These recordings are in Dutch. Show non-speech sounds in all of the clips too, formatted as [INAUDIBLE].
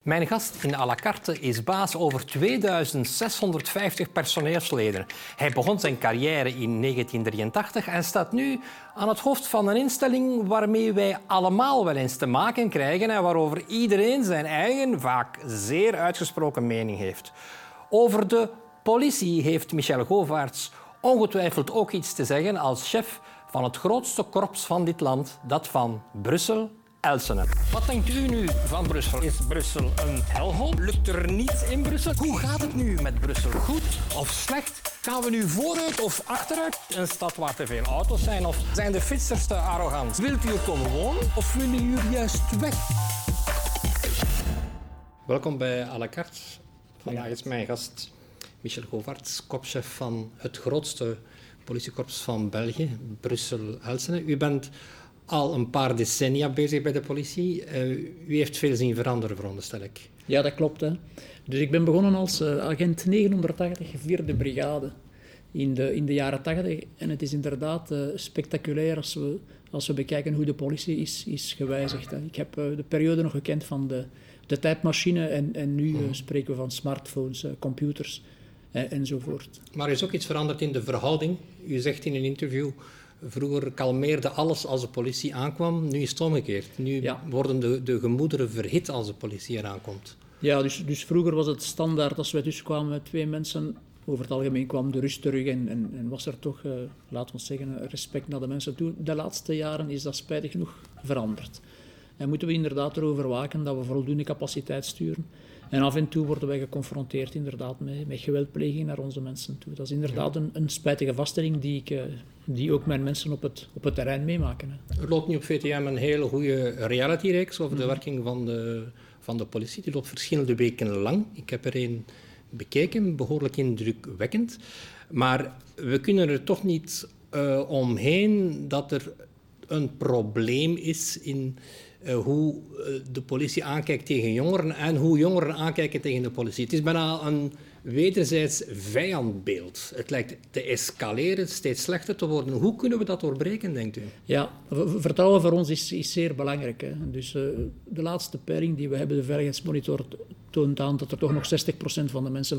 Mijn gast in à la carte is baas over 2650 personeelsleden. Hij begon zijn carrière in 1983 en staat nu aan het hoofd van een instelling waarmee wij allemaal wel eens te maken krijgen en waarover iedereen zijn eigen, vaak zeer uitgesproken mening heeft. Over de politie heeft Michel Govaerts ongetwijfeld ook iets te zeggen als chef van het grootste korps van dit land, dat van Brussel Elsene. Wat denkt u nu van Brussel? Is Brussel een helhol? Lukt er niets in Brussel? Hoe gaat het nu met Brussel? Goed of slecht? Gaan we nu vooruit of achteruit? Een stad waar te veel auto's zijn? Of zijn de fietsers te arrogant? Wilt u er komen wonen of willen jullie juist weg? Welkom bij à la carte. Vandaag is mijn gast Michel Govaerts, kopchef van het grootste politiekorps van België, Brussel-Elsene. U bent al een paar decennia bezig bij de politie. Uh, u heeft veel zien veranderen, veronderstel ik. Ja, dat klopt. Hè. Dus ik ben begonnen als uh, agent 980 vierde brigade in de, in de jaren 80. En het is inderdaad uh, spectaculair als we, als we bekijken hoe de politie is, is gewijzigd. Hè. Ik heb de periode nog gekend van de, de tijdmachine en, en nu mhm. spreken we van smartphones, computers enzovoort. Maar er is ook iets veranderd in de verhouding. U zegt in een interview Vroeger kalmeerde alles als de politie aankwam, nu is het omgekeerd. Nu worden de, de gemoederen verhit als de politie eraan komt. Ja, dus, dus vroeger was het standaard als we dus kwamen met twee mensen. Over het algemeen kwam de rust terug en, en, en was er toch, uh, laten we zeggen, respect naar de mensen toe. De laatste jaren is dat spijtig genoeg veranderd. En moeten we inderdaad erover waken dat we voldoende capaciteit sturen. En af en toe worden wij geconfronteerd inderdaad met, met geweldpleging naar onze mensen toe. Dat is inderdaad een, een spijtige vaststelling die, ik, eh, die ook mijn mensen op het, op het terrein meemaken. Er loopt nu op VTM een hele goede reality-reeks over de mhm. werking van de, van de politie. Die loopt verschillende weken lang. Ik heb er een bekeken, behoorlijk indrukwekkend. Maar we kunnen er toch niet uh, omheen dat er een probleem is in uh, hoe uh, de politie aankijkt tegen jongeren en hoe jongeren aankijken tegen de politie. Het is bijna een wederzijds vijandbeeld. Het lijkt te escaleren, steeds slechter te worden. Hoe kunnen we dat doorbreken, denkt u? Ja, vertrouwen voor ons is, is zeer belangrijk. Hè. Dus uh, de laatste peiling die we hebben, de veiligheidsmonitor, toont aan dat er toch nog 60% van de mensen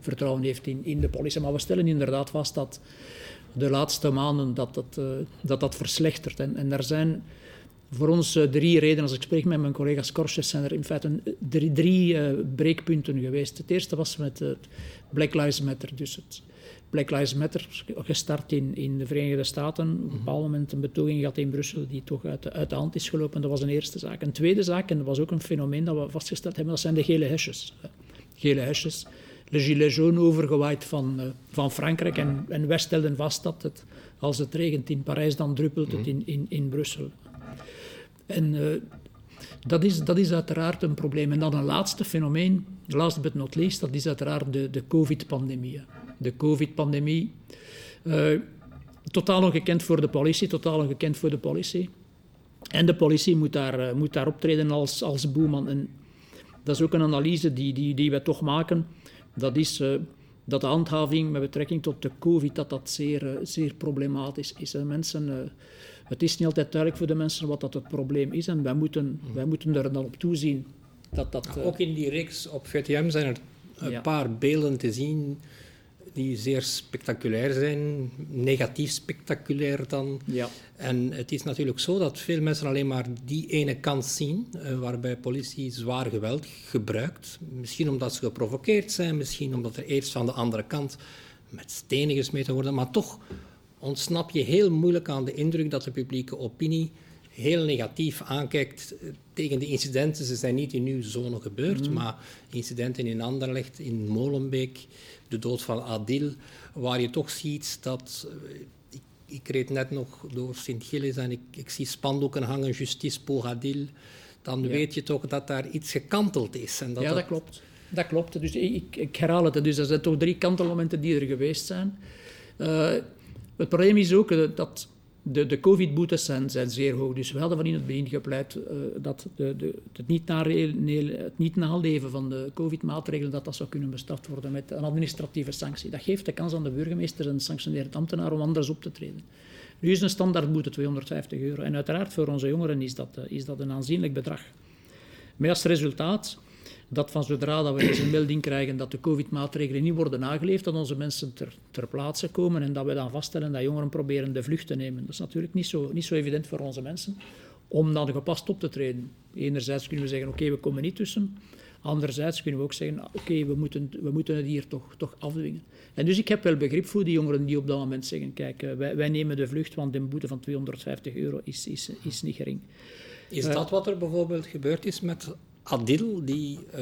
vertrouwen, heeft in, in de politie. Maar we stellen inderdaad vast dat de laatste maanden dat dat, dat, dat verslechtert. En, en er zijn voor ons uh, drie redenen. Als ik spreek met mijn collega's Korses, zijn er in feite drie, drie uh, breekpunten geweest. Het eerste was met het Black Lives Matter. Dus het Black Lives Matter, gestart in, in de Verenigde Staten. Op een mhm. bepaald moment een betoging gehad in Brussel die toch uit de, uit de hand is gelopen. Dat was een eerste zaak. Een tweede zaak, en dat was ook een fenomeen dat we vastgesteld hebben, dat zijn de gele hesjes. Gele hesjes. De gilet jaune overgewaaid van, uh, van Frankrijk. En, en wij stelden vast dat het, als het regent in Parijs, dan druppelt het mhm. in, in, in Brussel. En uh, dat, is, dat is uiteraard een probleem. En dan een laatste fenomeen, last but not least, dat is uiteraard de, de COVID-pandemie. De COVID-pandemie, uh, totaal ongekend voor de politie, totaal ongekend voor de politie. En de politie moet daar, uh, moet daar optreden als, als boeman. En dat is ook een analyse die, die, die wij toch maken. Dat is dat de handhaving met betrekking tot de COVID dat dat zeer, zeer problematisch is. Mensen het is niet altijd duidelijk voor de mensen wat dat het probleem is. En wij moeten, wij moeten er dan op toezien dat dat... Uh... Ook in die reeks op VTM zijn er een paar beelden te zien die zeer spectaculair zijn, negatief spectaculair dan. Ja. En het is natuurlijk zo dat veel mensen alleen maar die ene kant zien, uh, waarbij politie zwaar geweld gebruikt. Misschien omdat ze geprovoceerd zijn, misschien omdat er eerst van de andere kant met stenen gesmeten worden, maar toch ontsnap je heel moeilijk aan de indruk dat de publieke opinie heel negatief aankijkt tegen de incidenten. Ze zijn niet in uw zone gebeurd, mm. maar incidenten in Anderlecht, in Molenbeek, de dood van Adil, waar je toch ziet dat... Eh, ik, ik reed net nog door Sint-Gilles en ik, ik, zie spandoeken hangen, justice pour Adil. Dan weet je toch dat daar iets gekanteld is. En dat ja, dat, klopt. Dat klopt. Dus ik, ik herhaal het. Dus er zijn toch drie kantelmomenten die er geweest zijn. Uh, het probleem is ook eh, dat de, de covid-boetes zijn, zijn, zeer hoog. Dus we hadden van in het begin gepleit uh, dat de, de, het, niet het, niet naleven van de covid-maatregelen dat dat zou kunnen bestraft worden met een administratieve sanctie. Dat geeft de kans aan de burgemeester en de sanctionerend ambtenaar om anders op te treden. Nu is een standaardboete 250 euro. En uiteraard voor onze jongeren is dat, uh, is dat een aanzienlijk bedrag. Met als resultaat dat van zodra dat we deze melding krijgen dat de covid-maatregelen niet worden nageleefd, dat onze mensen ter, ter plaatse komen en dat we dan vaststellen dat jongeren proberen de vlucht te nemen. Dat is natuurlijk niet zo, niet zo evident voor onze mensen om dan gepast op te treden. Enerzijds kunnen we zeggen, oké, we komen niet tussen. Anderzijds kunnen we ook zeggen, oké, we, moeten, we moeten het hier toch, toch afdwingen. En dus ik heb wel begrip voor die jongeren die op dat moment zeggen, kijk, eh, wij, wij nemen de vlucht, want een boete van 250 euro is, is, is niet gering. Is dat wat er bijvoorbeeld gebeurd is met Adil, die uh,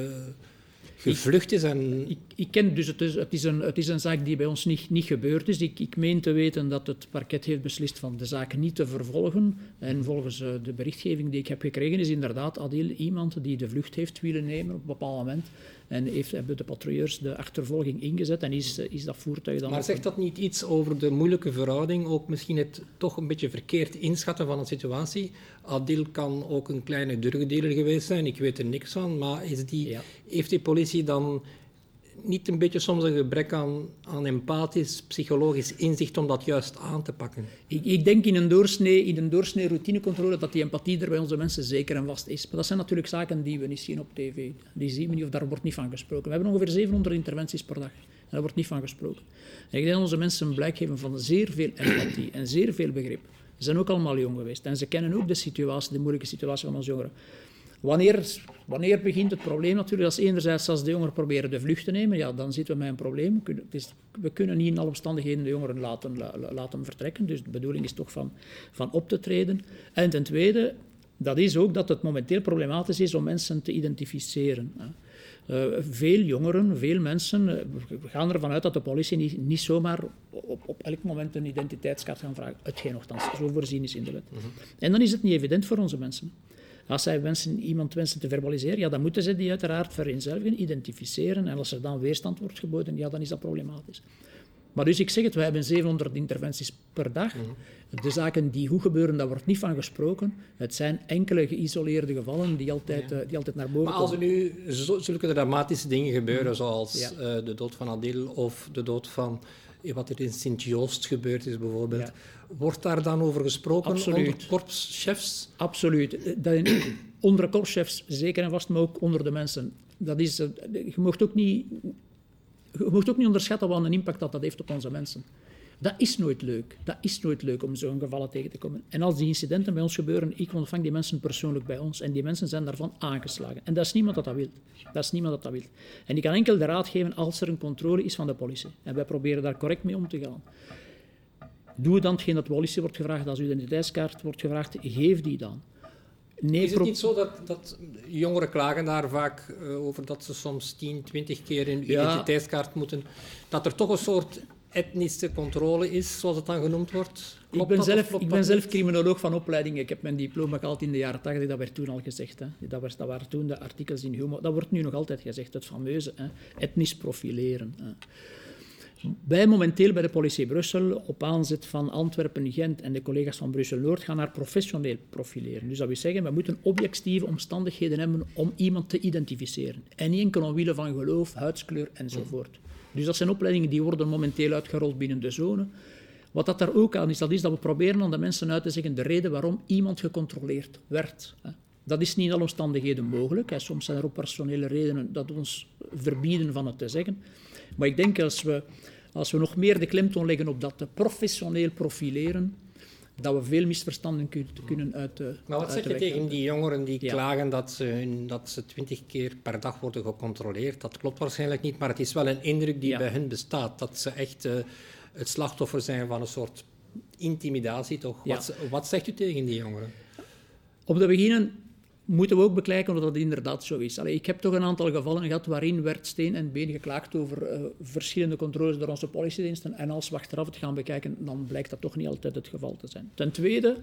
gevlucht is? En... Ik, ik, ken dus, het is, het, is een, het is een zaak die bij ons niet, niet gebeurd is. Ik, ik meen te weten dat het parket heeft beslist van de zaak niet te vervolgen. En volgens uh, de berichtgeving die ik heb gekregen is inderdaad Adil iemand die de vlucht heeft willen nemen op een bepaald moment. En heeft, hebben de patrouilleurs de achtervolging ingezet en is, is dat voertuig dan... Maar zegt dat niet iets over de moeilijke verhouding? Ook misschien het toch een beetje verkeerd inschatten van een situatie? Adil kan ook een kleine drugdealer geweest zijn, ik weet er niks van. Maar is die, heeft die politie dan niet een beetje soms een gebrek aan, aan empathisch, psychologisch inzicht om dat juist aan te pakken? Ik, ik denk in een, doorsnee, in een doorsnee routinecontrole dat die empathie er bij onze mensen zeker en vast is. Maar dat zijn natuurlijk zaken die we niet zien op tv. Die zien we niet of daar wordt niet van gesproken. We hebben ongeveer 700 interventies per dag. En daar wordt niet van gesproken. En ik denk dat onze mensen een blijk geven van zeer veel empathie en zeer veel begrip. Ze zijn ook allemaal jong geweest. En ze kennen ook de situatie, de moeilijke situatie van onze jongeren. Wanneer, wanneer begint het probleem natuurlijk? Als enerzijds als de jongeren proberen de vlucht te nemen, ja, dan zitten we met een probleem. We kunnen niet in alle omstandigheden de jongeren laten, laten vertrekken. Dus de bedoeling is toch van, van op te treden. En ten tweede, dat is ook dat het momenteel problematisch is om mensen te identificeren. Uh, veel jongeren, veel mensen, uh, we gaan ervan uit dat de politie niet, niet zomaar op, op elk moment een identiteitskaart gaan vragen. Hetgeen nogthans zo voorzien is in de wet. Mhm. En dan is het niet evident voor onze mensen. Als zij wensen, iemand wensen te verbaliseren, ja, dan moeten ze die uiteraard vereenzelvigen, identificeren. En als er dan weerstand wordt geboden, ja, dan is dat problematisch. Maar dus ik zeg het, we hebben 700 interventies per dag. Mhm. De zaken die goed gebeuren, daar wordt niet van gesproken. Het zijn enkele geïsoleerde gevallen die altijd, uh, die altijd naar boven komen. Maar als er nu zulke dramatische dingen gebeuren, mhm. zoals uh, de dood van Adil of de dood van wat er in Sint-Joost gebeurd is bijvoorbeeld. Wordt daar dan over gesproken Absoluut. onder korpschefs? Absoluut. Dat, [CLEARS THROAT] onder korpschefs zeker en vast, maar ook onder de mensen. Dat is, eh, je, mocht ook niet, je mocht ook niet onderschatten wat een impact dat, dat heeft op onze mensen. Dat is nooit leuk. Dat is nooit leuk om zo'n gevallen tegen te komen. En als die incidenten bij ons gebeuren, ik ontvang die mensen persoonlijk bij ons. En die mensen zijn daarvan aangeslagen. En dat is niemand dat dat wil. Dat is niemand dat dat wil. En ik kan enkel de raad geven als er een controle is van de politie. En wij proberen daar correct mee om te gaan. Doe dan hetgeen dat de politie wordt gevraagd. Als uw identiteitskaart wordt gevraagd, geef die dan. Nee, is het niet zo dat, dat jongeren klagen daar vaak uh, over dat ze soms 10, 20 keer een identiteitskaart moeten, dat er toch een soort etnische controle is, zoals het dan genoemd wordt? ik ben, zelf, ik ben zelf criminoloog van opleiding. Ik heb mijn diploma gehaald in de jaren 80, dat werd toen al gezegd. Hè. Dat, was, dat waren toen de artikels in Humo. Dat wordt nu nog altijd gezegd, het fameuze hè. etnisch profileren. Hè. Wij momenteel bij de politie Brussel, op aanzet van Antwerpen, Gent en de collega's van Brussel-Noord, gaan naar professioneel profileren. Dus dat wil zeggen, we moeten objectieve omstandigheden hebben om iemand te identificeren. En niet enkel omwille van geloof, huidskleur enzovoort. Dus dat zijn opleidingen die worden momenteel uitgerold binnen de zone. Wat dat daar ook aan is, dat is dat we proberen aan de mensen uit te zeggen de reden waarom iemand gecontroleerd werd. Dat is niet in alle omstandigheden mogelijk. Soms zijn er ook personele redenen dat ons verbieden van het te zeggen. Maar ik denk als we, als we nog meer de klemtoon leggen op dat professioneel profileren, dat we veel misverstanden kunnen uit de Maar wat zeg je tegen die jongeren die klagen dat ze, dat ze twintig keer per dag worden gecontroleerd? Dat klopt waarschijnlijk niet, maar het is wel een indruk die bij hen bestaat. Dat ze echt uh, het slachtoffer zijn van een soort intimidatie, toch? Wat, wat zegt u tegen die jongeren? Om te beginnen moeten we ook bekijken of dat inderdaad zo is. Ik heb toch een aantal gevallen gehad waarin werd steen en been geklaagd over uh, verschillende controles door onze politiediensten. En als we achteraf het gaan bekijken, dan blijkt dat toch niet altijd het geval te zijn. Ten tweede,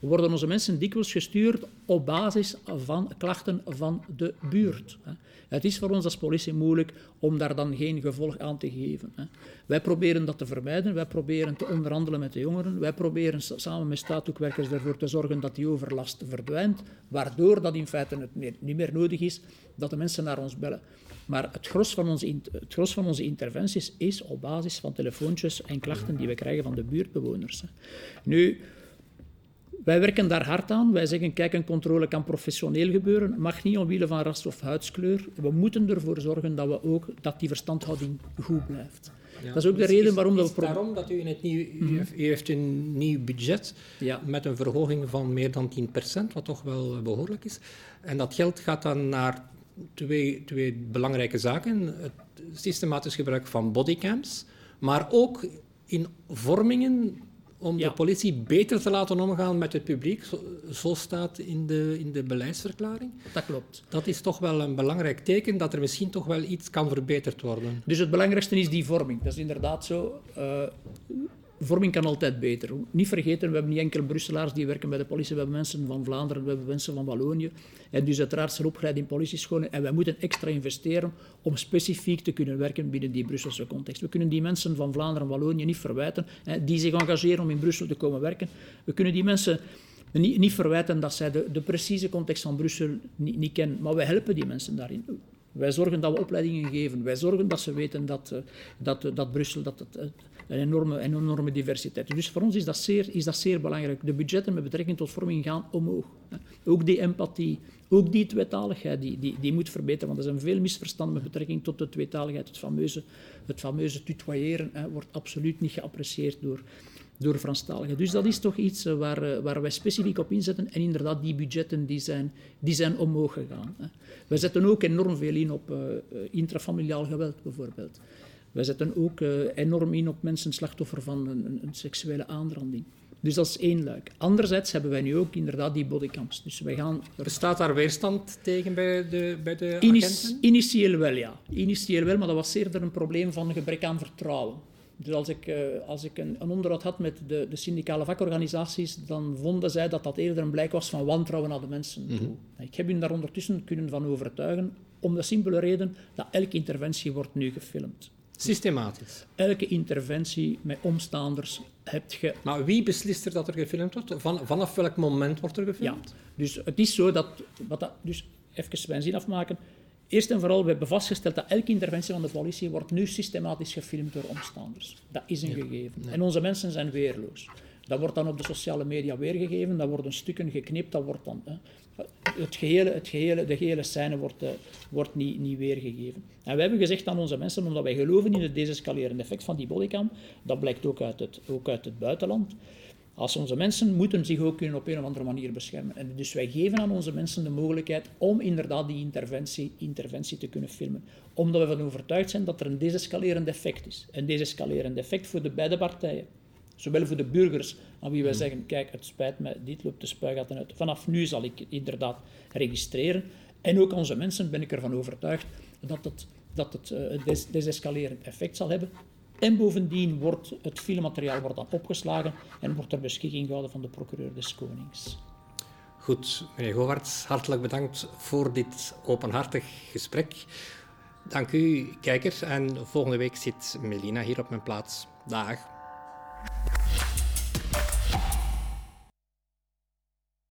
worden onze mensen dikwijls gestuurd op basis van klachten van de buurt. Het is voor ons als politie moeilijk om daar dan geen gevolg aan te geven. Wij proberen dat te vermijden, wij proberen te onderhandelen met de jongeren, wij proberen samen met staathoekwerkers ervoor te zorgen dat die overlast verdwijnt, waardoor dat in feite niet meer nodig is dat de mensen naar ons bellen. Maar het gros, van onze, het gros van onze interventies is op basis van telefoontjes en klachten die we krijgen van de buurtbewoners. Nu, Wij werken daar hard aan. Wij zeggen, kijk, een controle kan professioneel gebeuren, mag niet omwille van ras of huidskleur. We moeten ervoor zorgen dat, we ook, dat die verstandhouding goed blijft. dat is ook de reden waarom dat we... Daarom dat u in het nieuw... U, mhm. heeft een nieuw budget ja. met een verhoging van meer dan 10%, wat toch wel behoorlijk is. En dat geld gaat dan naar twee, twee belangrijke zaken. Het systematisch gebruik van bodycams, maar ook in vormingen om de politie beter te laten omgaan met het publiek, zo, staat in de, in de beleidsverklaring. Dat klopt. Dat is toch wel een belangrijk teken dat er misschien toch wel iets kan verbeterd worden. Dus het belangrijkste is die vorming. Dat is inderdaad zo. Uh, vorming kan altijd beter. Niet vergeten, we hebben niet enkel Brusselaars die werken bij de politie, we hebben mensen van Vlaanderen, we hebben mensen van Wallonië. En dus uiteraard zijn opgeleid in politiescholen en wij moeten extra investeren om specifiek te kunnen werken binnen die Brusselse context. We kunnen die mensen van Vlaanderen en Wallonië niet verwijten, hè, die zich engageren om in Brussel te komen werken. We kunnen die mensen niet, niet verwijten dat zij de, de, precieze context van Brussel niet, niet kennen, maar wij helpen die mensen daarin. Wij zorgen dat we opleidingen geven. Wij zorgen dat ze weten dat, eh, dat, dat Brussel dat het, een enorme, een enorme diversiteit. Dus voor ons is dat, zeer, is dat zeer belangrijk. De budgetten met betrekking tot vorming gaan omhoog. Ook die empathie, ook die tweetaligheid, die, die, die moet verbeteren. Want er zijn veel misverstanden met betrekking tot de tweetaligheid. Het fameuze, het fameuze tutoyeren hè, wordt absoluut niet geapprecieerd door, door Franstaligen. Dus dat is toch iets eh, waar, eh, waar wij specifiek op inzetten. En inderdaad, die budgetten die zijn, die zijn omhoog gegaan. Wij zetten ook enorm veel in op uh, intrafamiliaal geweld, bijvoorbeeld. Wij zetten ook uh, enorm in op mensen slachtoffer van een, een, seksuele aanranding. Dus dat is één luik. Anderzijds hebben wij nu ook inderdaad die bodycams. Dus wij gaan Bestaat daar weerstand tegen bij de, bij de agenten? Initieel wel, ja. Initieel wel, maar dat was eerder een probleem van gebrek aan vertrouwen. Dus als ik, uh, als ik een, een, onderhoud had met de, de, syndicale vakorganisaties, dan vonden zij dat dat eerder een blijk was van wantrouwen naar de mensen toe. Mm Ik heb hun daar ondertussen kunnen van overtuigen, om de simpele reden dat elke interventie wordt nu gefilmd. Systematisch. Elke interventie met omstaanders heb je... Maar wie beslist er dat er gefilmd wordt? Van, vanaf welk moment wordt er gefilmd? Ja, dus het is zo dat... Wat dat dus even mijn zin afmaken. Eerst en vooral, we hebben vastgesteld dat elke interventie van de politie wordt nu systematisch gefilmd door omstaanders. Dat is een gegeven. En onze mensen zijn weerloos. Dat wordt dan op de sociale media weergegeven, dat worden stukken geknipt, dat wordt dan... Hè, het gehele, het gehele, de gehele scène wordt, uh, wordt niet, niet weergegeven. En we hebben gezegd aan onze mensen, omdat wij geloven in het desescalerende effect van die bodycam, dat blijkt ook uit het, ook uit het buitenland, als onze mensen moeten zich ook kunnen op een of andere manier beschermen. En dus wij geven aan onze mensen de mogelijkheid om inderdaad die interventie, interventie te kunnen filmen. Omdat we ervan overtuigd zijn dat er een desescalerend effect is. Een desescalerend effect voor de beide partijen. Zowel voor de burgers aan wie wij hmm. zeggen, kijk, het spijt me, dit loopt de spuigaten uit. Vanaf nu zal ik inderdaad registreren. En ook onze mensen ben ik ervan overtuigd dat het, dat het uh, des desescalerend effect zal hebben. En bovendien wordt het filmmateriaal wordt dan opgeslagen en wordt ter beschikking gehouden van de procureur des Konings. Goed, meneer Govaerts, hartelijk bedankt voor dit openhartig gesprek. Dank u, kijkers. En volgende week zit Melina hier op mijn plaats. Dag.